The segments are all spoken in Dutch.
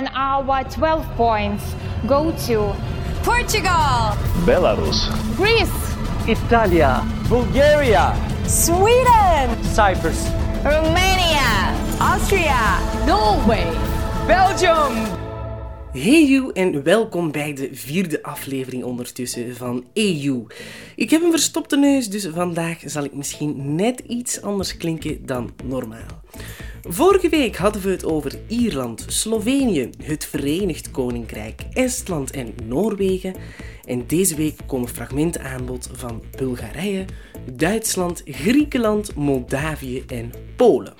And our 12 points. Go to Portugal, Belarus, Greece, Italia, Bulgaria, Sweden, Cyprus, Romania, Austria, Norway, Belgium. Hey you en welkom bij de vierde aflevering ondertussen van EU. Ik heb een verstopte neus, dus vandaag zal ik misschien net iets anders klinken dan normaal. Vorige week hadden we het over Ierland, Slovenië, het Verenigd Koninkrijk, Estland en Noorwegen. En deze week komen fragmenten aan bod van Bulgarije, Duitsland, Griekenland, Moldavië en Polen.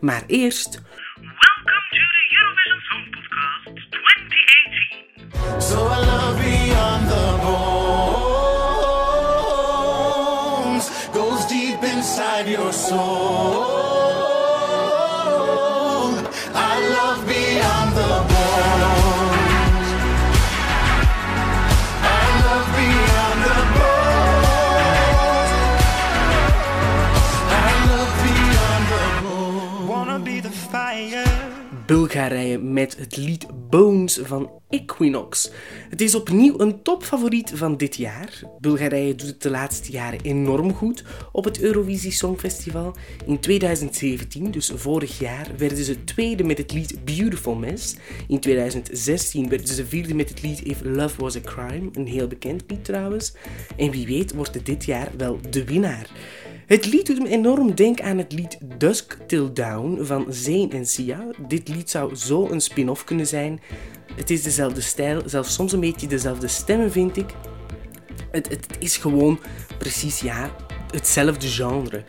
Maar eerst Welcome to the Eurovision Song Podcast 2018. So I love beyond the bones goes deep inside your soul. Bulgarije met het lied Bones van Equinox. Het is opnieuw een topfavoriet van dit jaar. Bulgarije doet het de laatste jaren enorm goed op het Eurovisie Songfestival. In 2017, dus vorig jaar, werden ze tweede met het lied Beautiful Mess. In 2016 werden ze vierde met het lied If Love Was a Crime, een heel bekend lied trouwens. En wie weet wordt het dit jaar wel de winnaar. Het lied doet me enorm denken aan het lied Dusk Till Dawn van Zayn en Sia. Dit lied zou zo een spin-off kunnen zijn. Het is dezelfde stijl, zelfs soms een beetje dezelfde stemmen vind ik. Het, het is gewoon precies ja, hetzelfde genre.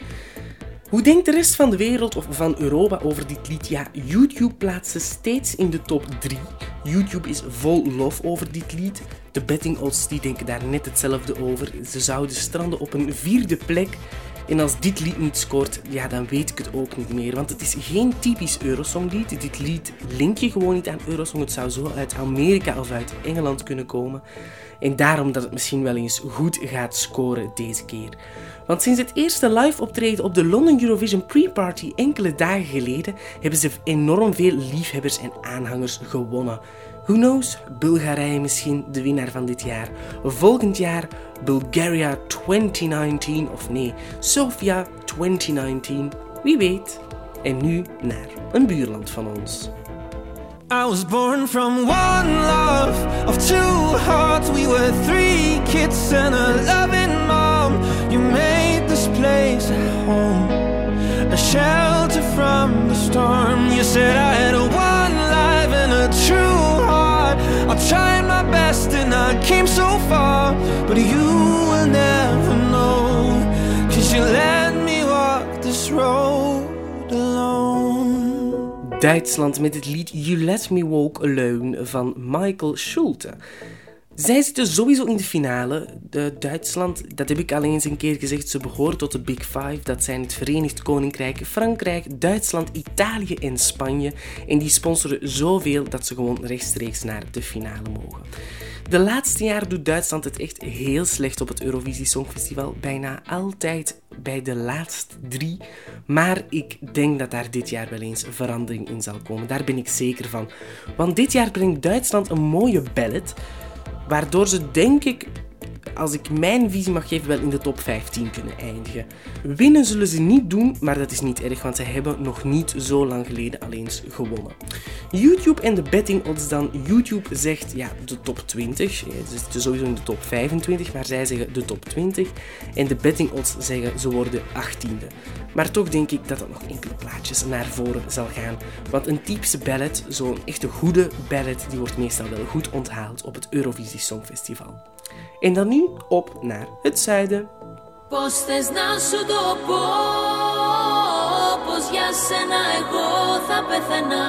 Hoe denkt de rest van de wereld of van Europa over dit lied? Ja, YouTube plaatst ze steeds in de top 3. YouTube is vol lof over dit lied. De betting odds die denken daar net hetzelfde over. Ze zouden stranden op een vierde plek. En als dit lied niet scoort, ja, dan weet ik het ook niet meer. Want het is geen typisch Eurosonglied. Dit lied link je gewoon niet aan Eurosong. Het zou zo uit Amerika of uit Engeland kunnen komen. En daarom dat het misschien wel eens goed gaat scoren deze keer. Want sinds het eerste live optreden op de London Eurovision Pre-Party enkele dagen geleden hebben ze enorm veel liefhebbers en aanhangers gewonnen. Who knows, Bulgarije misschien de winnaar van dit jaar. Volgend jaar Bulgaria 2019 of nee, Sofia 2019. Wie weet. En nu naar een buurland van ons. I was born from one love of two hearts. We were three kids and a loving mom. You made this place a home, a shelter from the storm. You said I had a Came so far, but you will never know. Cause you let me walk this road alone. Duitsland met het lied You Let Me Walk Alone van Michael Schulte. Zij zitten sowieso in de finale. De Duitsland, dat heb ik al eens een keer gezegd, ze behoren tot de Big Five. Dat zijn het Verenigd Koninkrijk, Frankrijk, Duitsland, Italië en Spanje. En die sponsoren zoveel dat ze gewoon rechtstreeks naar de finale mogen. De laatste jaren doet Duitsland het echt heel slecht op het Eurovisie Songfestival. Bijna altijd bij de laatste drie. Maar ik denk dat daar dit jaar wel eens verandering in zal komen. Daar ben ik zeker van. Want dit jaar brengt Duitsland een mooie ballad. Waardoor ze, denk ik, als ik mijn visie mag geven, wel in de top 15 kunnen eindigen. Winnen zullen ze niet doen, maar dat is niet erg, want ze hebben nog niet zo lang geleden al eens gewonnen. YouTube en de betting odds dan. YouTube zegt ja, de top 20. Ze zitten sowieso in de top 25, maar zij zeggen de top 20. En de betting odds zeggen ze worden 18e. Maar toch denk ik dat dat nog enkele plaatjes naar voren zal gaan. Want een typische ballad, zo'n echte goede ballad, die wordt meestal wel goed onthaald op het Eurovisie Songfestival. En dan nu op naar het zuiden. Πώς θες να σου το πω Πως για σένα εγώ θα πεθαίνα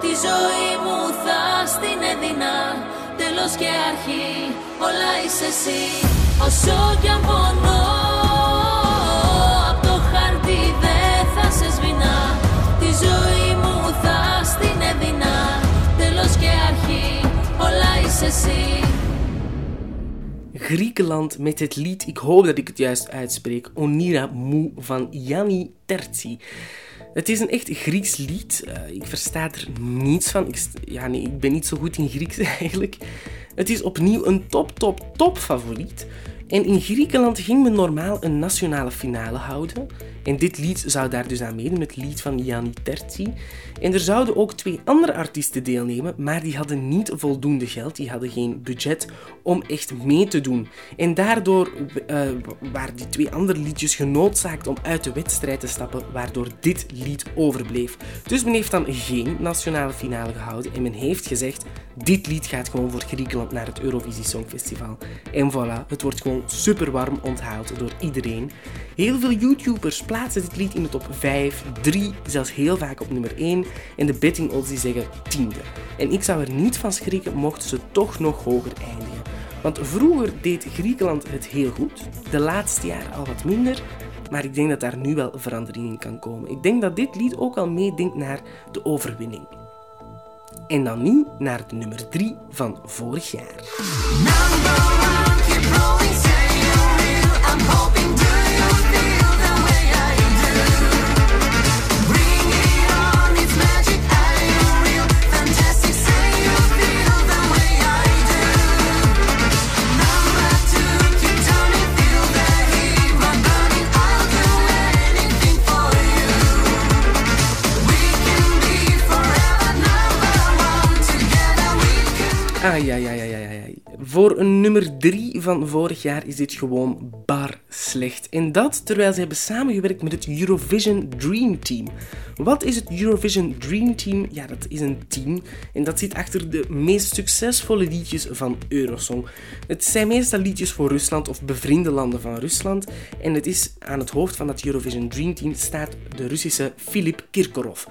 Τη ζωή μου θα στην έδινα. Τέλος και αρχή όλα είσαι εσύ. Όσο κι αν πονώ Griekenland met het lied, ik hoop dat ik het juist uitspreek, Onira Mou van Yanni Terzi. Het is een echt Grieks lied. Eh, ik versta er niets van. Ik, ja, nee, ik ben niet zo goed in Grieks eigenlijk. Het is opnieuw een top, top, top favoriet. En in Griekenland ging men normaal een nationale finale houden. En dit lied zou daar dus aan meedoen, het lied van Gianni Terzi. En er zouden ook twee andere artiesten deelnemen, maar die hadden niet voldoende geld. Die hadden geen budget om echt mee te doen. En daardoor eh, waren die twee andere liedjes genoodzaakt om uit de wedstrijd te stappen, waardoor dit lied overbleef. Dus men heeft dan geen nationale finale gehouden en men heeft gezegd, dit lied gaat gewoon voor Griekenland naar het Eurovisie Songfestival. En voilà, het wordt gewoon super warm onthaald door iedereen. Heel veel YouTubers plaatsen dit lied in de top 5, 3, zelfs heel vaak op nummer 1. En de betting odds die zeggen tiende. En ik zou er niet van schrikken mochten ze toch nog hoger eindigen. Want vroeger deed Griekenland het heel goed, de laatste jaren al wat minder. Maar ik denk dat daar nu wel verandering in kan komen. Ik denk dat dit lied ook al meedenkt naar de overwinning. En dan nu naar de nummer 3 van vorig jaar. Ai, ai, ai, ai, ai. Voor een nummer 3 van vorig jaar is dit gewoon bar slecht. En dat terwijl ze hebben samengewerkt met het Eurovision Dream Team. Wat is het Eurovision Dream Team? Ja, dat is een team en dat zit achter de meest succesvolle liedjes van Eurosong. Het zijn meestal liedjes voor Rusland of bevriende landen van Rusland. En het is aan het hoofd van dat Eurovision Dream Team staat de Russische Filip Kirkorov.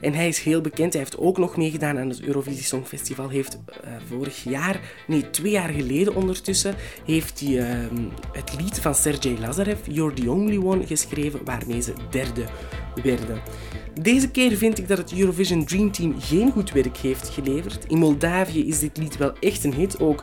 En hij is heel bekend. Hij heeft ook nog meegedaan aan het Eurovisie Songfestival. Heeft eh, vorig jaar, nee, twee jaar geleden ondertussen, heeft hij eh, het lied van Sergei Lazarev, You're the Only One, geschreven, waarmee ze derde werden. Deze keer vind ik dat het Eurovision Dream Team geen goed werk heeft geleverd. In Moldavië is dit lied wel echt een hit. Ook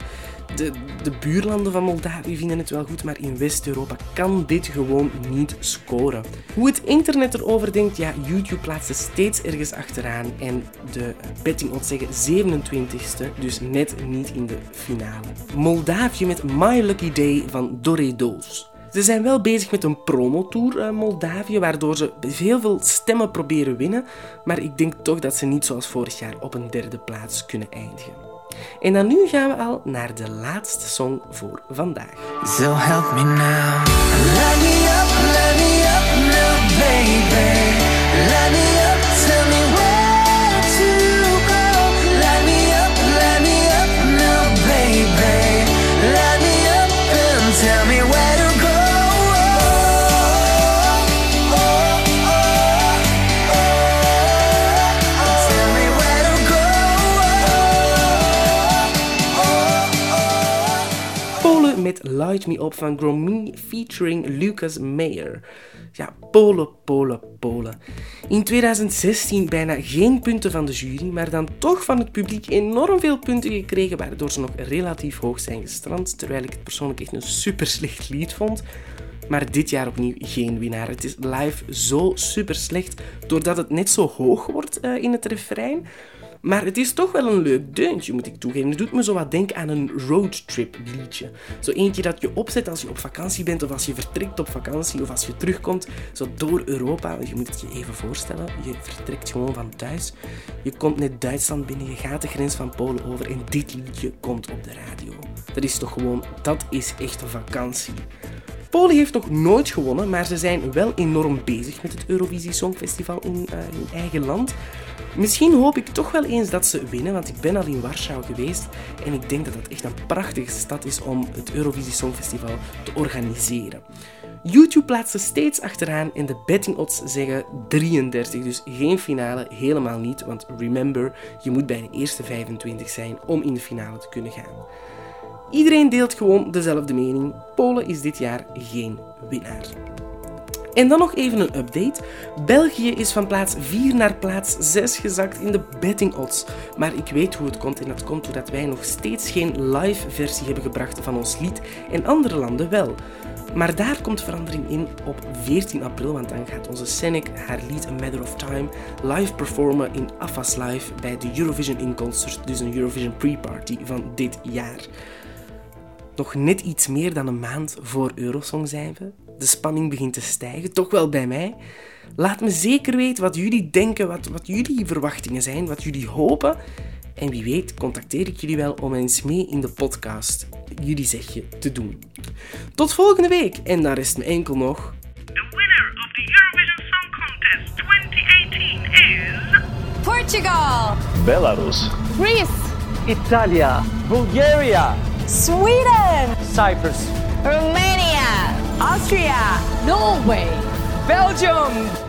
de, de buurlanden van Moldavië vinden het wel goed, maar in West-Europa kan dit gewoon niet scoren. Hoe het internet erover denkt, ja, YouTube plaatst er steeds ergens achteraan en de betting odds zeggen 27ste, dus net niet in de finale. Moldavië met My Lucky Day van Doredoos. Ze zijn wel bezig met een promotour uh, Moldavië, waardoor ze heel veel stemmen proberen winnen, maar ik denk toch dat ze niet zoals vorig jaar op een derde plaats kunnen eindigen. En dan nu gaan we al naar de laatste song voor vandaag. So help me now. Let me up, let me up now, baby. Let me up, met Light Me Up van Gromi featuring Lucas Meyer. Ja, Polen, Polen, Polen. In 2016 bijna geen punten van de jury, maar dan toch van het publiek enorm veel punten gekregen, waardoor ze nog relatief hoog zijn gestrand, terwijl ik het persoonlijk echt een super slecht lied vond. Maar dit jaar opnieuw geen winnaar. Het is live zo super slecht, doordat het net zo hoog wordt eh, in het refrein. Maar het is toch wel een leuk deuntje, moet ik toegeven. Het doet me zo wat denken aan een roadtrip liedje. Zo eentje dat je opzet als je op vakantie bent, of als je vertrekt op vakantie, of als je terugkomt, zo door Europa. Je moet het je even voorstellen. Je vertrekt gewoon van thuis. Je komt net Duitsland binnen, je gaat de grens van Polen over en dit liedje komt op de radio. Dat is toch gewoon, dat is echt een vakantie. Polen heeft nog nooit gewonnen, maar ze zijn wel enorm bezig met het Eurovisie Songfestival in eh, hun eigen land. Misschien hoop ik toch wel eens dat ze winnen, want ik ben al in Warschau geweest en ik denk dat dat echt een prachtige stad is om het Eurovisie Songfestival te organiseren. YouTube plaatst ze steeds achteraan en de betting odds zeggen 33, dus geen finale, helemaal niet, want remember, je moet bij de eerste 25 zijn om in de finale te kunnen gaan. Iedereen deelt gewoon dezelfde mening. Polen is dit jaar geen winnaar. En dan nog even een update. België is van plaats 4 naar plaats 6 gezakt in de betting odds. Maar ik weet hoe het komt en dat komt doordat wij nog steeds geen live versie hebben gebracht van ons lied en andere landen wel. Maar daar komt verandering in op 14 april, want dan gaat onze Senec haar lied A Matter of Time live performen in AFAS Live bij de Eurovision In Concert, dus een Eurovision pre-party van dit jaar. Nog net iets meer dan een maand voor Eurosong zijn we. De spanning begint te stijgen, toch wel bij mij. Laat me zeker weten wat jullie denken, wat, wat jullie verwachtingen zijn, wat jullie hopen. En wie weet contacteer ik jullie wel om eens mee in de podcast jullie zegje te doen. Tot volgende week en dan rest me enkel nog The winner of the Eurovision Song Contest 2018 is. Portugal. Belarus, Greece, Italia, Bulgaria, Sweden. Cyprus, Romania. Austria. Norway, Belgium.